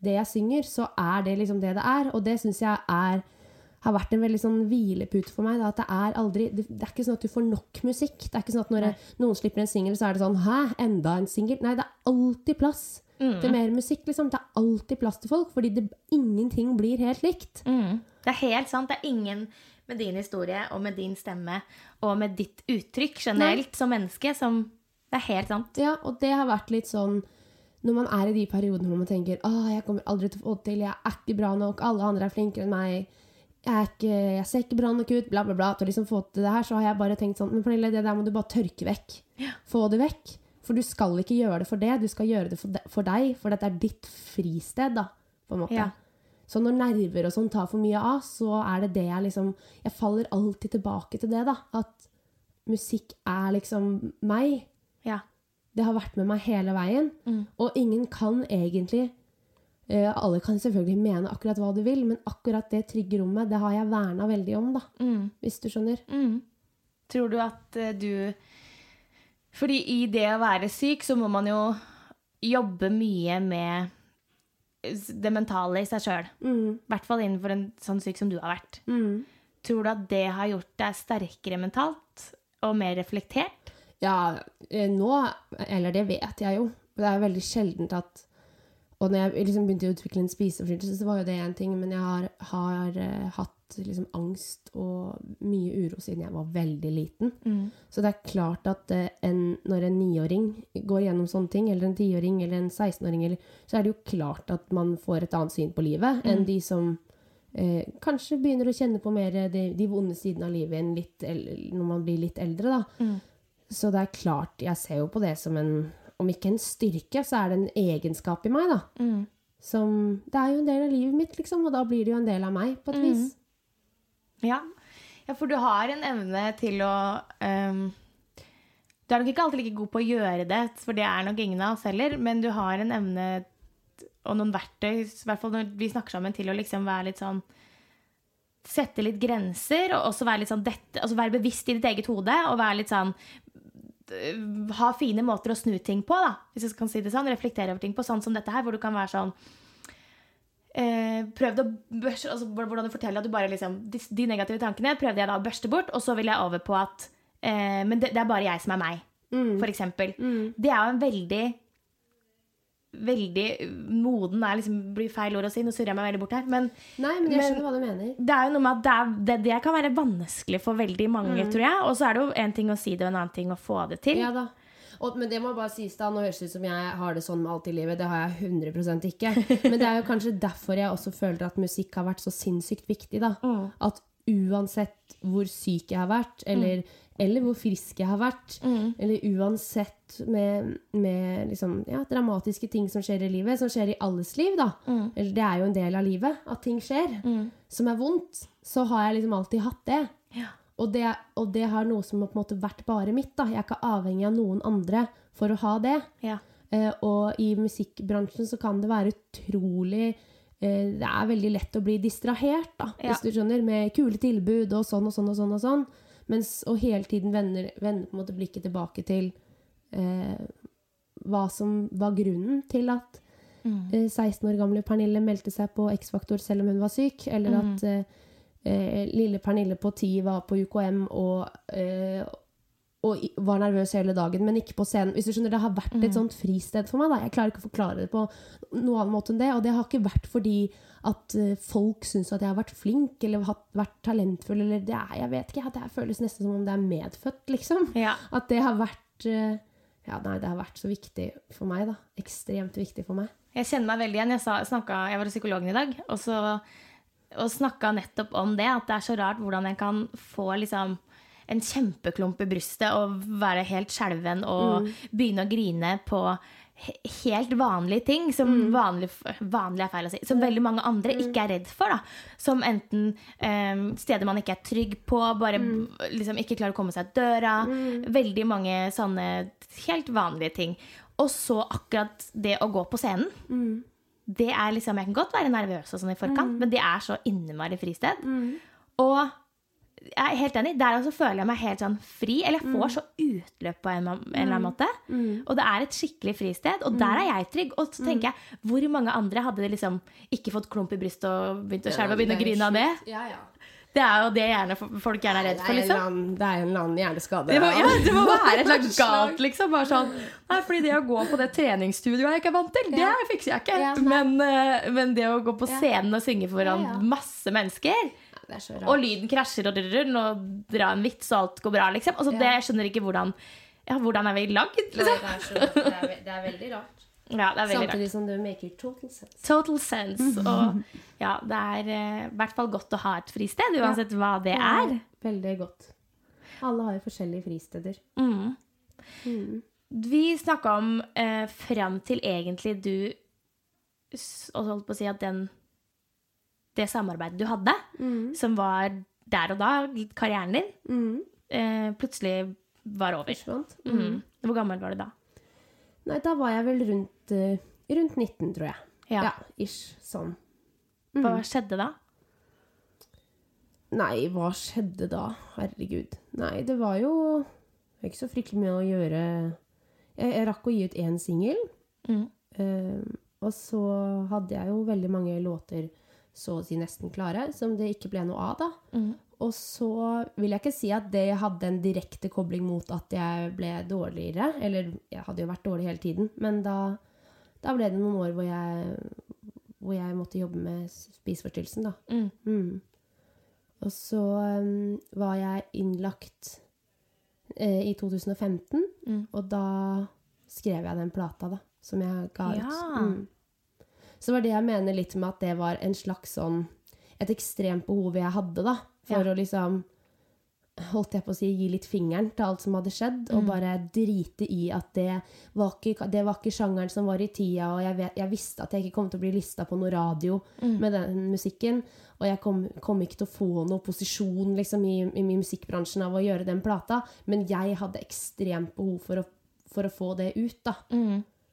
det jeg synger, så er det liksom det det er. Og det syns jeg er har vært en veldig sånn hvilepute for meg. Da, at det er aldri det, det er ikke sånn at du får nok musikk. Det er ikke sånn at når noen slipper en singel, så er det sånn Hæ, enda en singel? Nei, det er alltid plass til mer musikk. liksom. Det er alltid plass til folk, fordi det, ingenting blir helt likt. Mm. Det er helt sant. Det er ingen med din historie og med din stemme og med ditt uttrykk generelt som menneske som Det er helt sant. Ja, og det har vært litt sånn når man er i de periodene hvor man tenker Åh, jeg kommer aldri til å få det til, jeg er ikke bra nok, alle andre er flinkere enn meg, jeg, ikke, jeg ser ikke bra nok ut, bla, bla, bla. Til å liksom få til det her, så har jeg bare tenkt sånn Men Pernille, det der må du bare tørke vekk. Få det vekk. For du skal ikke gjøre det for det, du skal gjøre det for, de, for deg, for dette er ditt fristed, da, på en måte. Ja. Så når nerver og sånn tar for mye av, så er det det jeg liksom Jeg faller alltid tilbake til det, da. At musikk er liksom meg. Ja. Det har vært med meg hele veien. Og ingen kan egentlig uh, Alle kan selvfølgelig mene akkurat hva du vil, men akkurat det trygge rommet, det har jeg verna veldig om, da. Hvis du skjønner. Mm. Tror du at uh, du Fordi i det å være syk, så må man jo jobbe mye med det mentale i seg sjøl. Mm. I hvert fall innenfor en sånn syk som du har vært. Tror du at det har gjort deg sterkere mentalt og mer reflektert? Ja, eh, nå Eller det vet jeg jo. Det er jo veldig sjeldent at Og når jeg liksom begynte å utvikle en spiseforstyrrelse, så var jo det én ting, men jeg har, har eh, hatt liksom angst og mye uro siden jeg var veldig liten. Så det er klart at eh, en, når en niåring går gjennom sånne ting, eller en tiåring eller en 16-åring, så er det jo klart at man får et annet syn på livet enn de som eh, kanskje begynner å kjenne på mer de, de vonde sidene av livet litt, når man blir litt eldre. da. Så det er klart, jeg ser jo på det som en Om ikke en styrke, så er det en egenskap i meg, da. Som Det er jo en del av livet mitt, liksom, og da blir det jo en del av meg, på et vis. Ja. Ja, for du har en evne til å um, Du er nok ikke alltid like god på å gjøre det, for det er nok ingen av oss heller, men du har en evne og noen verktøy, i hvert fall når vi snakker sammen, til å liksom være litt sånn Sette litt grenser, og også være litt sånn dette, altså være bevisst i ditt eget hode, og være litt sånn Ha fine måter å snu ting på, da, hvis jeg kan si det sånn. Reflektere over ting på, sånn som dette her, hvor du kan være sånn eh, prøvde å børste, altså hvordan du forteller at du bare liksom de, de negative tankene prøvde jeg da å børste bort, og så vil jeg over på at eh, Men det, det er bare jeg som er meg, for eksempel. Det er jo en veldig Veldig moden er liksom blir feil ord å si, nå surrer jeg meg veldig bort her. Men Nei, men jeg Men- skjønner hva du mener. det er jo noe med at det, er, det, det kan være vanskelig for veldig mange, tror jeg. Og så er det jo en ting å si det, og en annen ting å få det til. Ja da. Og, men det må bare sies da, Nå høres det ut som jeg har det sånn med alt i livet. Det har jeg 100 ikke. Men det er jo kanskje derfor jeg også føler at musikk har vært så sinnssykt viktig. da. At uansett hvor syk jeg har vært, eller, eller hvor frisk jeg har vært, eller uansett med, med liksom, ja, dramatiske ting som skjer i livet, som skjer i alles liv, da. Eller det er jo en del av livet at ting skjer som er vondt. Så har jeg liksom alltid hatt det. Ja. Og det, og det har noe som har på en måte vært bare mitt. da. Jeg er ikke avhengig av noen andre for å ha det. Ja. Eh, og i musikkbransjen så kan det være utrolig eh, Det er veldig lett å bli distrahert, da, Ja. hvis du skjønner, med kule tilbud og sånn og sånn og sånn. Og sånn. Mens å hele tiden vende, vende på en måte blikket tilbake til eh, hva som var grunnen til at eh, 16 år gamle Pernille meldte seg på X-Faktor selv om hun var syk, eller at eh, lille Pernille på 10 var på UKM og, eh, og var nervøs hele dagen, men ikke på scenen. Hvis du skjønner, Det har vært et sånt fristed for meg. Da. Jeg klarer ikke å forklare det på noen annen måte enn det. Og det har ikke vært fordi at eh, folk syns at jeg har vært flink eller hatt, vært talentfull. Eller det er, jeg vet ikke, at det føles nesten som om det er medfødt, liksom. Ja. At det har vært eh, Ja, nei, det har vært så viktig for meg, da. Ekstremt viktig for meg. Jeg kjenner meg veldig igjen. Jeg, sa, snakka, jeg var hos psykologen i dag og, så, og snakka nettopp om det. At det er så rart hvordan jeg kan få liksom en kjempeklump i brystet og være helt skjelven og begynne å grine på helt vanlige ting. Som vanlig, vanlig er feil å si. Som veldig mange andre ikke er redd for. da Som enten um, steder man ikke er trygg på, bare liksom ikke klarer å komme seg ut døra. Veldig mange sånne helt vanlige ting. Og så akkurat det å gå på scenen. Det er liksom, Jeg kan godt være nervøs og sånn i forkant, men det er så innmari fristed. Og jeg er helt enig. Der også føler jeg meg helt sånn fri. Eller jeg får så utløp på en, en eller annen måte. Og det er et skikkelig fristed, og der er jeg trygg. Og så tenker jeg, hvor mange andre hadde liksom ikke fått klump i brystet og begynt å skjelve og begynne å grine av det? Ja, ja. Det er jo det gjerne, folk gjerne er redd for, eller liksom. Land, det er en eller annen hjerneskade. Det må, ja, det må være et slags annet galt, liksom. Bare sånn Nei, fordi det å gå på det treningsstudioet jeg ikke er vant til, det fikser jeg ikke. Men, eh, men det å gå på scenen og synge foran masse mennesker, er og lyden krasjer og og dra en vits og alt går bra, liksom. Altså, det, jeg skjønner ikke hvordan ja, hvordan er vi lagd, liksom. det, det, det er veldig rart. Ja, det er veldig rart. Samtidig som det maker total sense. Total sense. Og ja, det er i i hvert fall godt å ha et fristed, uansett hva det er. Veldig godt. Alle har jo forskjellige fristeder. Vi snakka om uh, fram til egentlig du og holdt på å si at den Det samarbeidet du hadde, som var der og da, karrieren din, eh, plutselig var over. Forsvant. Mm. Hvor gammel var du da? Nei, da var jeg vel rundt, eh, rundt 19, tror jeg. Ja. Ja, ish. Sånn. Hva skjedde da? Nei, hva skjedde da? Herregud. Nei, det var jo det var ikke så fryktelig mye å gjøre. Jeg, jeg rakk å gi ut én singel. Mm. Eh, og så hadde jeg jo veldig mange låter så å si nesten klare, som det ikke ble noe av, da. Mm. Og så vil jeg ikke si at det hadde en direkte kobling mot at jeg ble dårligere. Eller jeg hadde jo vært dårlig hele tiden, men da, da ble det noen år hvor jeg, hvor jeg måtte jobbe med spiseforstyrrelsen, da. Mm. Mm. Og så um, var jeg innlagt eh, i 2015, Mm. og da skrev jeg den plata, da, som jeg ga ut. Ja. Mm. Så var det jeg mener litt med at det var en slags sånn Et ekstremt behov jeg hadde, da, for Ja. å liksom holdt jeg på å si, gi litt fingeren til alt som hadde skjedd, og bare drite i at det var ikke, det var ikke sjangeren som var i tida, og jeg, vet, jeg visste at jeg ikke kom til å bli lista på noe radio med den musikken, og jeg kom, kom ikke til å få noe posisjon liksom, i, i musikkbransjen av å gjøre den plata, men jeg hadde ekstremt behov for å, for å få det ut, da.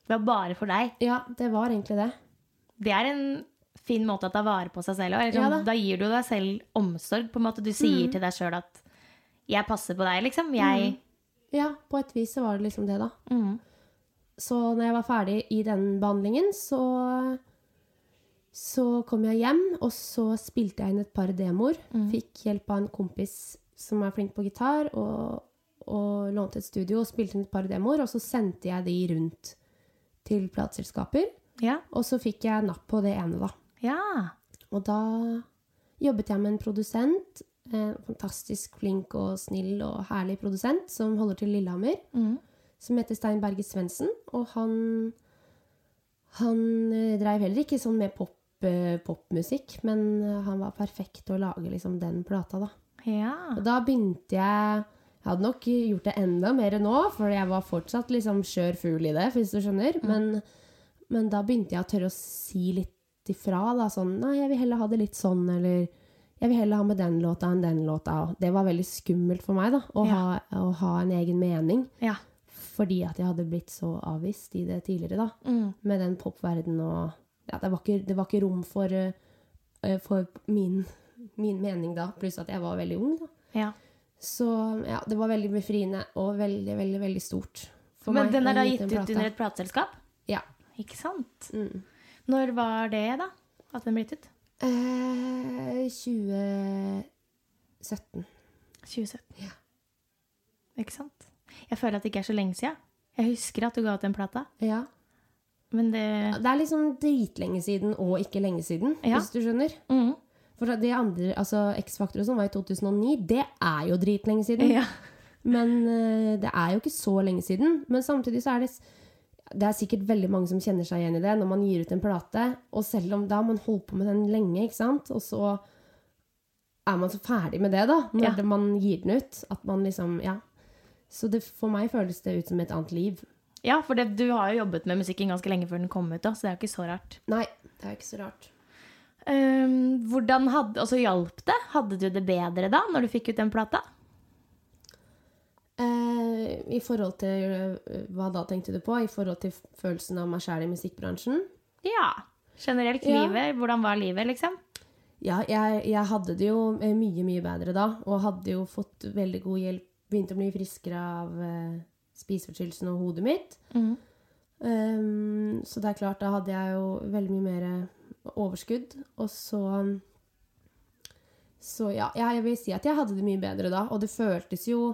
Det var bare for deg. Ja, det var egentlig det. Det er en fin måte å ta vare på seg selv liksom, Ja da. da gir du deg selv omsorg. på en måte Du sier til deg sjøl at 'jeg passer på deg', liksom. Jeg Ja, på et vis så var det liksom det, da. Mm. Så når jeg var ferdig i den behandlingen, så så kom jeg hjem, og så spilte jeg inn et par demoer. Fikk hjelp av en kompis som er flink på gitar, og, og lånte et studio og spilte inn et par demoer. Og så sendte jeg de rundt til plateselskaper. Ja. Og så fikk jeg napp på det ene, da. Ja. Og da jobbet jeg med en produsent. En fantastisk flink og snill og herlig produsent som holder til Lillehammer. Som heter Stein Berge Svendsen. Og han, han eh, dreiv heller ikke sånn med pop, eh, popmusikk, men eh, han var perfekt til å lage liksom den plata, da. ja. Og da begynte jeg Jeg hadde nok gjort det enda mer nå, for jeg var fortsatt liksom skjør fugl i det, hvis du skjønner. Men, men da begynte jeg å tørre å si litt ifra. da, Sånn Nei, jeg vil heller ha det litt sånn, eller jeg vil heller ha med den låta enn den låta. Og det var veldig skummelt for meg, da, å, Ja. ha, å ha en egen mening. ja. Fordi at jeg hadde blitt så avvist i det tidligere, da. Mm. Med den popverdenen og Ja, det var ikke, det var ikke rom for, uh, for min, min mening da. Pluss at jeg var veldig ung, da. ja. Så ja, det var veldig befriende og veldig, veldig, veldig stort. for Men meg den er da gitt ut under et plateselskap? Ja. Ikke sant? Mm. Når var det, da? At den ble gitt ut? Eh, 2017. 2017. Ja. Ikke sant? Jeg føler at det ikke er så lenge siden. Jeg husker at du ga ut den plata, Ja. men det Det er liksom dritlenge siden og ikke lenge siden, Ja. hvis du skjønner. Mm. For det andre, altså X-Faktor og sånn var i 2009. Det er jo dritlenge siden. Ja. Men eh, det er jo ikke så lenge siden. Men samtidig så er det Det er sikkert veldig mange som kjenner seg igjen i det når man gir ut en plate. Og selv om da har man holdt på med den lenge, ikke sant. Og så er man så ferdig med det, da, når Ja. man gir den ut. At man liksom Ja. Så det, for meg føles det ut som et annet liv. Ja, for det, du har jo jobbet med musikken ganske lenge før den kom ut, da, så det er jo ikke så rart. Nei, det er ikke så rart. Um, hvordan hadde, altså hjalp det? Hadde du det bedre da, når du fikk ut den plata? Eh, I forhold til eh, Hva da tenkte du på? I forhold til følelsen av meg sjæl i musikkbransjen? Ja. Generelt Ja. livet. Hvordan var livet, liksom? Ja, jeg, jeg hadde det jo eh, mye, mye bedre da, og hadde jo fått veldig god hjelp. Begynte å bli friskere av eh, spiseforstyrrelsen og hodet mitt. Um, så det er klart, da hadde jeg jo veldig mye mer overskudd. Og så Så ja, jeg vil si at jeg hadde det mye bedre da, og det føltes jo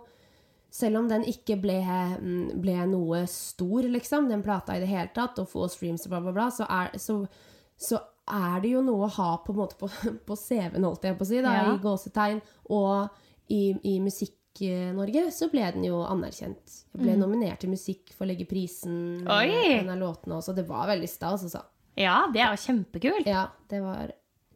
selv om den ikke ble, mm, ble noe stor, liksom, den plata i det hele tatt, og få streams og bla, bla, bla, så er, så, så er det jo noe å ha på en måte på, på CV-en, holdt jeg på å si, da, Ja. i gåsetegn. Og i, i Musikk-Norge så ble den jo anerkjent. Jeg ble nominert til Musikkforleggerprisen med Mm. Oi! en av låtene også. Det var veldig stas, altså. Ja, det er jo kjempekult. Ja, det var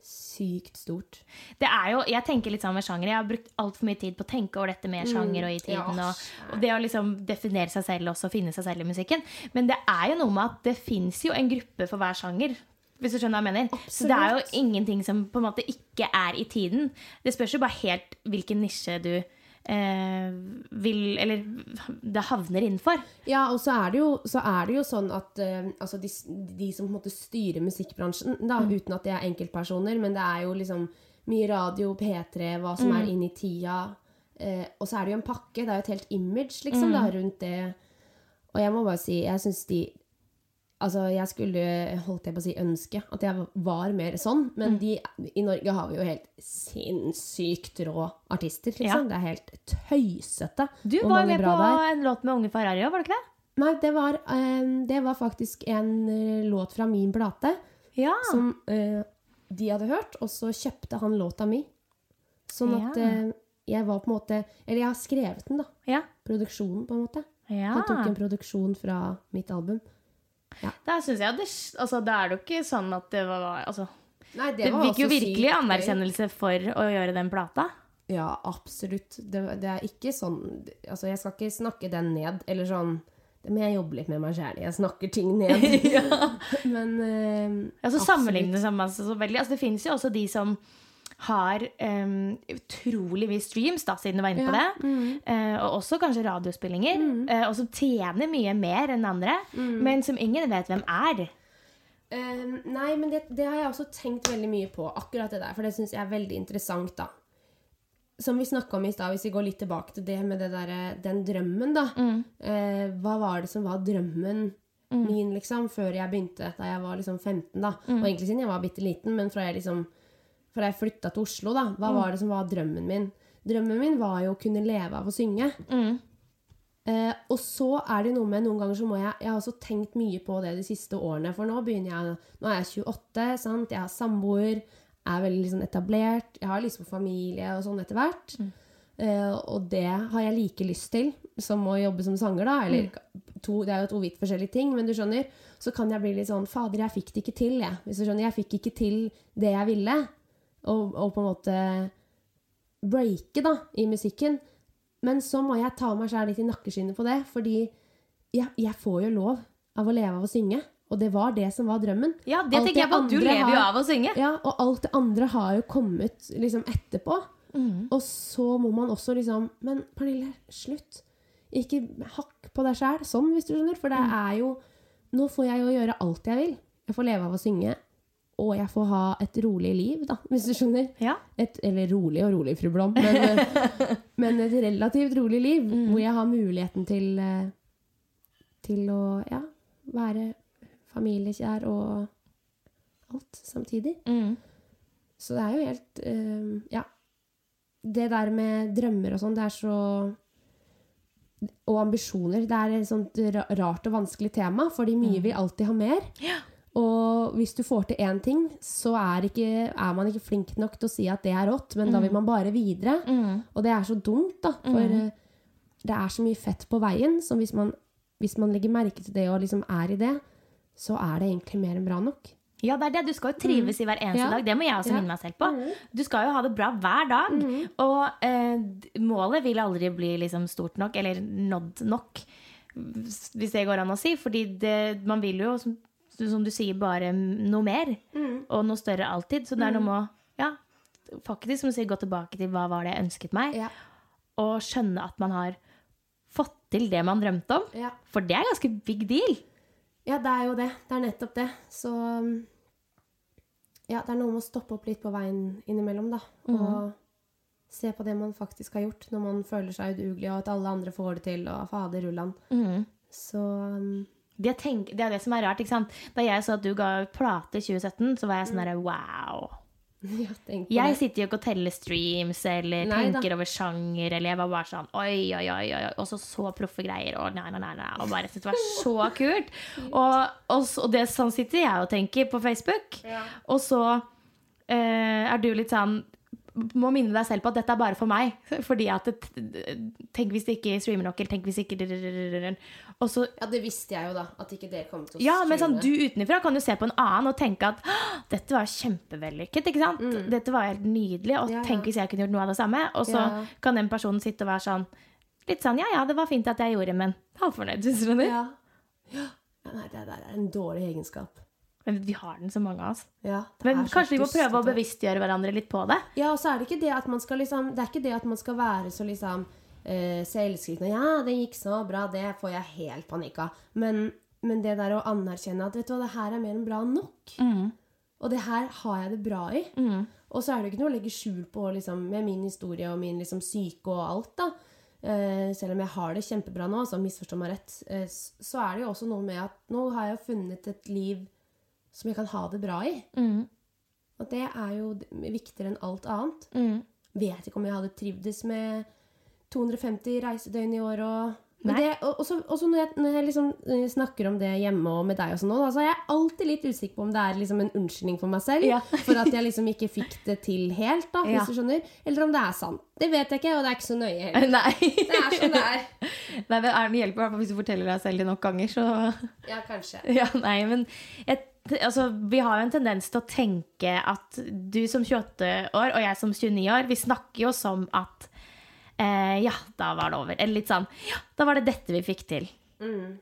sykt stort. Det er jo, jeg tenker litt sammen med sjanger. Jeg har brukt altfor mye tid på å tenke over dette med sjanger og i tiden. Og, og det å liksom definere seg selv også, finne seg selv i musikken. Men det er jo noe med at det fins jo en gruppe for hver sjanger. Hvis du skjønner hva jeg mener. Så det er jo ingenting som på en måte ikke er i tiden. Det spørs jo bare helt hvilken nisje du eh, vil Eller det havner innenfor. Ja, og så er det jo, så er det jo sånn at eh, altså de, de som på en måte styrer musikkbransjen, da, uten at de er enkeltpersoner, men det er jo liksom mye radio, P3, hva som er inn i tida. Eh, og så er det jo en pakke, det er jo et helt image liksom, da, rundt det. Og jeg må bare si, jeg syns de Altså, jeg skulle, holdt jeg på å si, ønske at jeg var mer sånn, men de, i Norge har vi jo helt sinnssykt rå artister, liksom. Ja. Det er helt tøysete. Du var med på det er. en låt med Unge Ferrari òg, var det ikke det? Nei, det var, um, det var faktisk en eh, låt fra min plate Ja. som uh, de hadde hørt, og så kjøpte han låta mi. Sånn at Ja. eh, jeg var på en måte Eller jeg har skrevet den, da. ja. Produksjonen, på en måte. ja. Han tok en produksjon fra mitt album. Da syns jeg det, altså, det er jo ikke sånn at det var altså, Nei, Det fikk jo virkelig anerkjennelse for å gjøre den plata. Ja, absolutt. Det, det er ikke sånn Altså, jeg skal ikke snakke den ned, eller sånn Det må jeg jobbe litt med meg sjæl. Jeg snakker ting ned. Men uh, Ja, så absolutt. sammenligner seg masse så veldig. Altså, det finnes jo også de som har um, utrolig mye streams, da, siden du var inne på det. det. Uh, og også kanskje radiospillinger. eh, og som tjener mye mer enn andre, men som ingen vet hvem er. Uh, nei, men det, det har jeg også tenkt veldig mye på, akkurat det der. For det syns jeg er veldig interessant, da. Som vi snakka om i stad, hvis vi går litt tilbake til det med det der, den drømmen, da. Eh, hva var det som var drømmen min, liksom, før jeg begynte, da jeg var liksom 15, da. Og egentlig siden jeg var bitte liten, men fra jeg liksom fra jeg flytta til Oslo, da. Hva var det som var drømmen min? Drømmen min var jo å kunne leve av å synge. Eh, og så er det noe med Noen ganger så må jeg Jeg har også tenkt mye på det de siste årene. For nå begynner jeg Nå er jeg 28, sant? jeg har samboer, er veldig liksom etablert. Jeg har på familie og sånn etter hvert. Eh, og det har jeg like lyst til som å jobbe som sanger, da. Eller to, det er jo to vidt forskjellige ting, men du skjønner. Så kan jeg bli litt sånn Fader, jeg fikk det ikke til, jeg. Hvis du skjønner. Jeg fikk ikke til det jeg ville. Og, og på en måte breake, da, i musikken. Men så må jeg ta meg sjæl litt i nakkeskinnet på det, fordi jeg, jeg får jo lov av å leve av å synge. Og det var det som var drømmen. Ja, det Alt tenker jeg på. Du lever jo av å synge. Ja, og alt det andre har jo kommet liksom etterpå. Og så må man også liksom Men Pernille, slutt. Ikke hakk på deg sjæl sånn, hvis du skjønner. For det er jo Nå får jeg jo gjøre alt jeg vil. Jeg får leve av å synge. Og jeg får ha et rolig liv, da, hvis du skjønner. Ja. Et, eller rolig og rolig, fru Blom, men, men et relativt rolig liv. Hvor jeg har muligheten til, eh, til å ja, være familiekjær og alt samtidig. Mm. Så det er jo helt uh, Ja. Det der med drømmer og sånn, det er så Og ambisjoner. Det er et sånt rart og vanskelig tema, fordi mye vil alltid ha mer. Og hvis du får til én ting, så er, ikke, er man ikke flink nok til å si at det er rått, men da vil man bare videre. Og det er så dumt, da. For mm. det er så mye fett på veien, så hvis man, hvis man legger merke til det og liksom er i det, så er det egentlig mer enn bra nok. Ja, det er det. Du skal jo trives i hver eneste Ja. dag. Det må jeg også Ja. minne meg selv på. Du skal jo ha det bra hver dag. Og eh, målet vil aldri bli liksom stort nok, eller nådd nok, hvis det går an å si. Fordi det, man vil jo, som, som du sier, bare noe mer. Og noe større alltid. Så det er noe med å ja, faktisk som du sier, gå tilbake til hva var det jeg ønsket meg. Ja. Og skjønne at man har fått til det man drømte om. Ja. For det er ganske big deal. Ja, det er jo det. Det er nettopp det. Så um, ja, det er noe med å stoppe opp litt på veien innimellom, da. Og se på det man faktisk har gjort, når man føler seg udugelig, og at alle andre får det til, og fader rullan. Så um, Det, tenk, det er det som er rart. ikke sant? Da jeg så at du ga ut plate i 2017, så var jeg sånn derre wow. ja, Jeg sitter jo ikke og teller streams eller Nei da. tenker over sjanger. Eller jeg var bare sånn oi, oi, oi, oi. Og så så proffe greier. Og nei, nei, nei, nei. Og bare det var så kult. Og, og, og det sånn sitter jeg og tenker på Facebook. Og så Uh, er du litt sånn må minne deg selv på at dette er bare for meg. Fordi at det, Tenk hvis det ikke streamer nok, eller tenk hvis ikke Og så Ja, det visste jeg jo, da. At ikke dere kom til å ja, men sånn, du utenfra kan jo se på en annen og tenke at dette var kjempevellykket. ikke sant? Dette var helt nydelig. Og Mm. Ja, ja. tenk hvis jeg kunne gjort noe av det samme. Og så Ja. kan den personen sitte og være sånn Litt sånn ja ja, det var fint at jeg gjorde, men halvfornøyd. syns du. Ja. ja. Nei, det der er en dårlig egenskap. Men vi har den så mange av oss. Ja, Men kanskje vi må prøve å bevisstgjøre hverandre litt på det. Ja, og så er det ikke det at man skal liksom Det er ikke det at man skal være så liksom uh, selvskrytende. Ja, det gikk så bra, det får jeg helt panikk av. Men, men det der å anerkjenne at vet du hva, det her er mer enn bra nok. Og det her har jeg det bra i. Og så er det ikke noe å legge skjul på liksom, med min historie og min liksom, syke og alt, da. Uh, selv om jeg har det kjempebra nå, så misforstå meg rett, uh, så er det jo også noe med at nå har jeg funnet et liv som jeg kan ha det bra i. Og det er jo viktigere enn alt annet. Vet ikke om jeg hadde trivdes med 250 reisedøgn i år og og, når jeg, når jeg liksom snakker om det hjemme og med deg, og sånn, nå, da, så er jeg alltid litt usikker på om det er liksom en unnskyldning for meg selv. Ja. for at jeg liksom ikke fikk det til helt, da, Ja. hvis du skjønner. Eller om det er sant. Det vet jeg ikke, og det er ikke så nøye heller. Nei. Det er sånn det er. Nei, det er- det hjelper i hvert fall hvis du forteller deg selv det nok ganger, så Ja, kanskje. Ja, nei, men jeg, altså, vi har jo en tendens til å tenke at du som 28 år og jeg som 29 år, vi snakker jo som at eh, ja, da var det over. Eller litt sånn ja, da var det dette vi fikk til. Mm.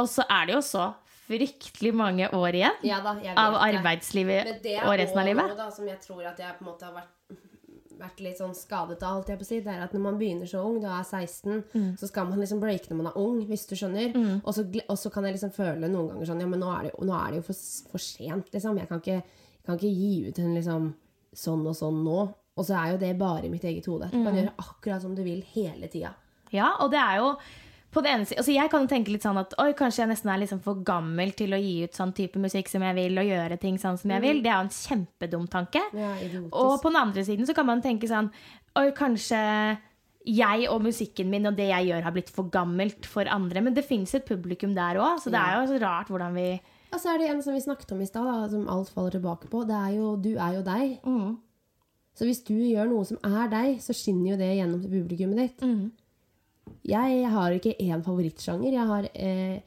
Og så er det jo så fryktelig mange år igjen Ja da, av det. arbeidslivet Men det er og resten av livet. noe da, som jeg tror at jeg på en måte har vært, vært litt sånn skadet av, holdt jeg på å si. Det er at når man begynner så ung, da er 16, Mm. så skal man liksom breake når man er ung, hvis du skjønner. Og, så, og så kan jeg liksom føle noen ganger sånn Ja, men nå er det, nå er det jo for, for sent, liksom. Jeg kan ikke, kan ikke gi ut en liksom sånn og sånn nå. Og så er jo det bare i mitt eget hode. Du Mm. kan gjøre akkurat som du vil hele tida. Ja, og det er jo på det ene siden, altså Jeg kan jo tenke litt sånn at oi, kanskje jeg nesten er liksom for gammel til å gi ut sånn type musikk som jeg vil, og gjøre ting sånn som jeg vil. Det er jo en kjempedum tanke. Ja. Og på den andre siden så kan man tenke sånn Oi, kanskje jeg og musikken min og det jeg gjør, har blitt for gammelt for andre. Men det fins et publikum der òg, så det er jo så rart hvordan vi Og så er det en som vi snakket om i stad, som alt faller tilbake på. Det er jo, du er jo deg. Mm. Så hvis du gjør noe som er deg, så skinner jo det gjennom til publikummet ditt. Mm. Jeg har ikke én favorittsjanger. Jeg har, eh,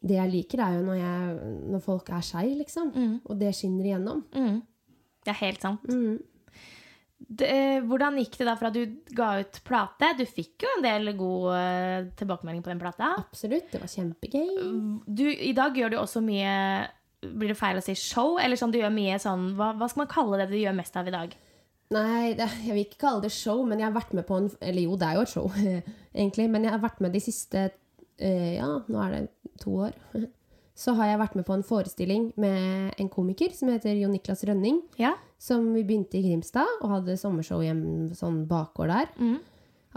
det jeg liker, er jo når, jeg, når folk er seg, liksom. Mm. Og det skinner igjennom. Det er helt sant. Mm. Det, hvordan gikk det da fra du ga ut plate? Du fikk jo en del god eh, tilbakemelding på den plata. Absolutt. Det var kjempegøy. Du, I dag gjør du også mye Blir det feil å si show? Eller sånn du gjør mye sånn Hva, hva skal man kalle det du gjør mest av i dag? Nei, det, jeg vil ikke kalle det show, men jeg har vært med på en Eller jo, det er jo et show, egentlig. Men jeg har vært med de siste eh, Ja, nå er det to år. Så har jeg vært med på en forestilling med en komiker som heter Jon Niklas Rønning. Ja? Som vi begynte i Grimstad og hadde sommershow i en sånn bakgård der. Mm.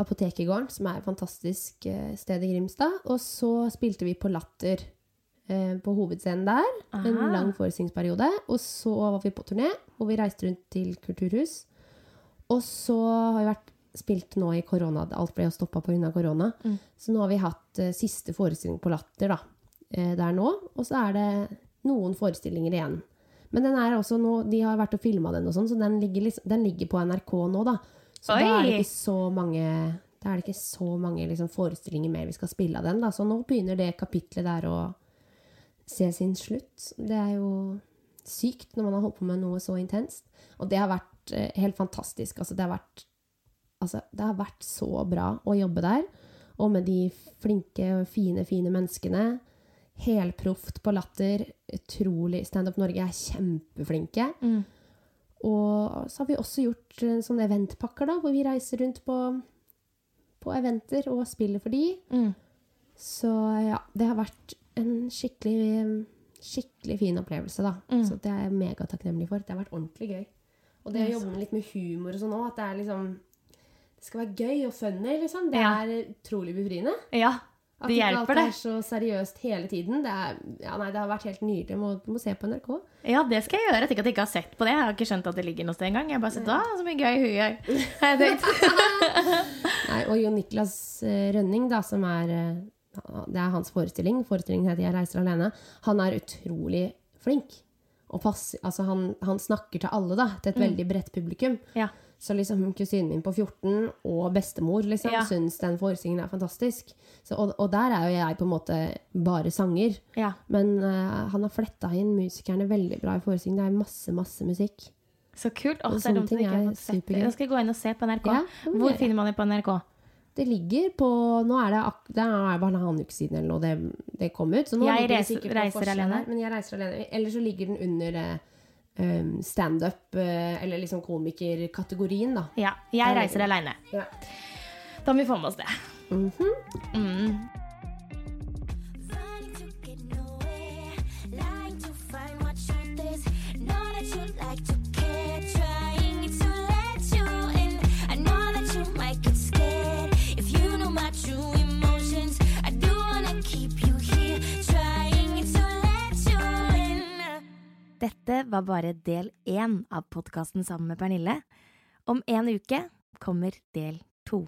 Apotekegården, som er et fantastisk eh, sted i Grimstad. Og så spilte vi på Latter eh, på hovedscenen der. En lang forestillingsperiode. Og så var vi på turné, og vi reiste rundt til kulturhus. Og så har vi vært spilt nå i korona. Alt ble jo stoppa pga. korona. Mm. Så nå har vi hatt uh, siste forestilling på Latter da, uh, der nå. Og så er det noen forestillinger igjen. Men den er også nå, de har vært og filma den, og sånn, så den ligger, liksom, den ligger på NRK nå. da. Så da er det ikke så mange, da er det ikke så mange liksom, forestillinger mer vi skal spille av den. da. Så nå begynner det kapitlet der å se sin slutt. Det er jo sykt når man har holdt på med noe så intenst. Og det har vært eh, helt fantastisk. Altså, det har vært Altså, det har vært så bra å jobbe der. Og med de flinke, fine, fine menneskene. Helproft på latter. Utrolig. Standup Norge er kjempeflinke. Mm. Og så har vi også gjort eh, sånne eventpakker, da, hvor vi reiser rundt på, på eventer og spiller for de. Mm. Så ja, det har vært en skikkelig, skikkelig fin opplevelse, da. Mm. Så det er jeg megatakknemlig for. Det har vært ordentlig gøy. Og det å jobbe med litt med humor og sånn òg, at det er liksom Det skal være gøy og funny, liksom. Det Ja. er utrolig befriende. Ja, At det ikke hjelper, alt det. er så seriøst hele tiden. Det, er, ja, nei, det har vært helt nydelig. Må, må se på NRK. Ja, det skal jeg gjøre. Jeg tenker at jeg ikke har sett på det. Jeg har ikke skjønt at det ligger noe sted engang. Jeg bare sett ah, så mye gøy hun. Jeg Nei, og Jon Niklas eh, Rønning, da, som er eh, Det er hans forestilling. Forestillingen heter 'Jeg reiser alene'. Han er utrolig flink. Og pass, altså han, han snakker til alle, da. Til et veldig bredt publikum. Ja. Så liksom kusinen min på 14 og bestemor liksom, Ja. syns den forestillingen er fantastisk. Så, og, og der er jo jeg på en måte bare sanger. ja. Men uh, han har fletta inn musikerne veldig bra i forestillingen. Det er masse, masse musikk. Så kult. Åh, det er dumt at ikke har fått sett det. supergøy. Da skal jeg gå inn og se på NRK. Ja, Hvor finner man det på NRK? Det ligger på Nå er det, ak det er bare en annen uke siden eller noe det, det kom ut. Så nå Jeg reiser- reiser alene. Men jeg reiser alene. Eller så ligger den under eh, um, standup, eh, eller liksom komikerkategorien, da. Ja. Jeg reiser aleine. Ja. Da må vi få med oss det. Mhm. Mm. Dette var bare del én av podkasten sammen med Pernille. Om en uke kommer del to.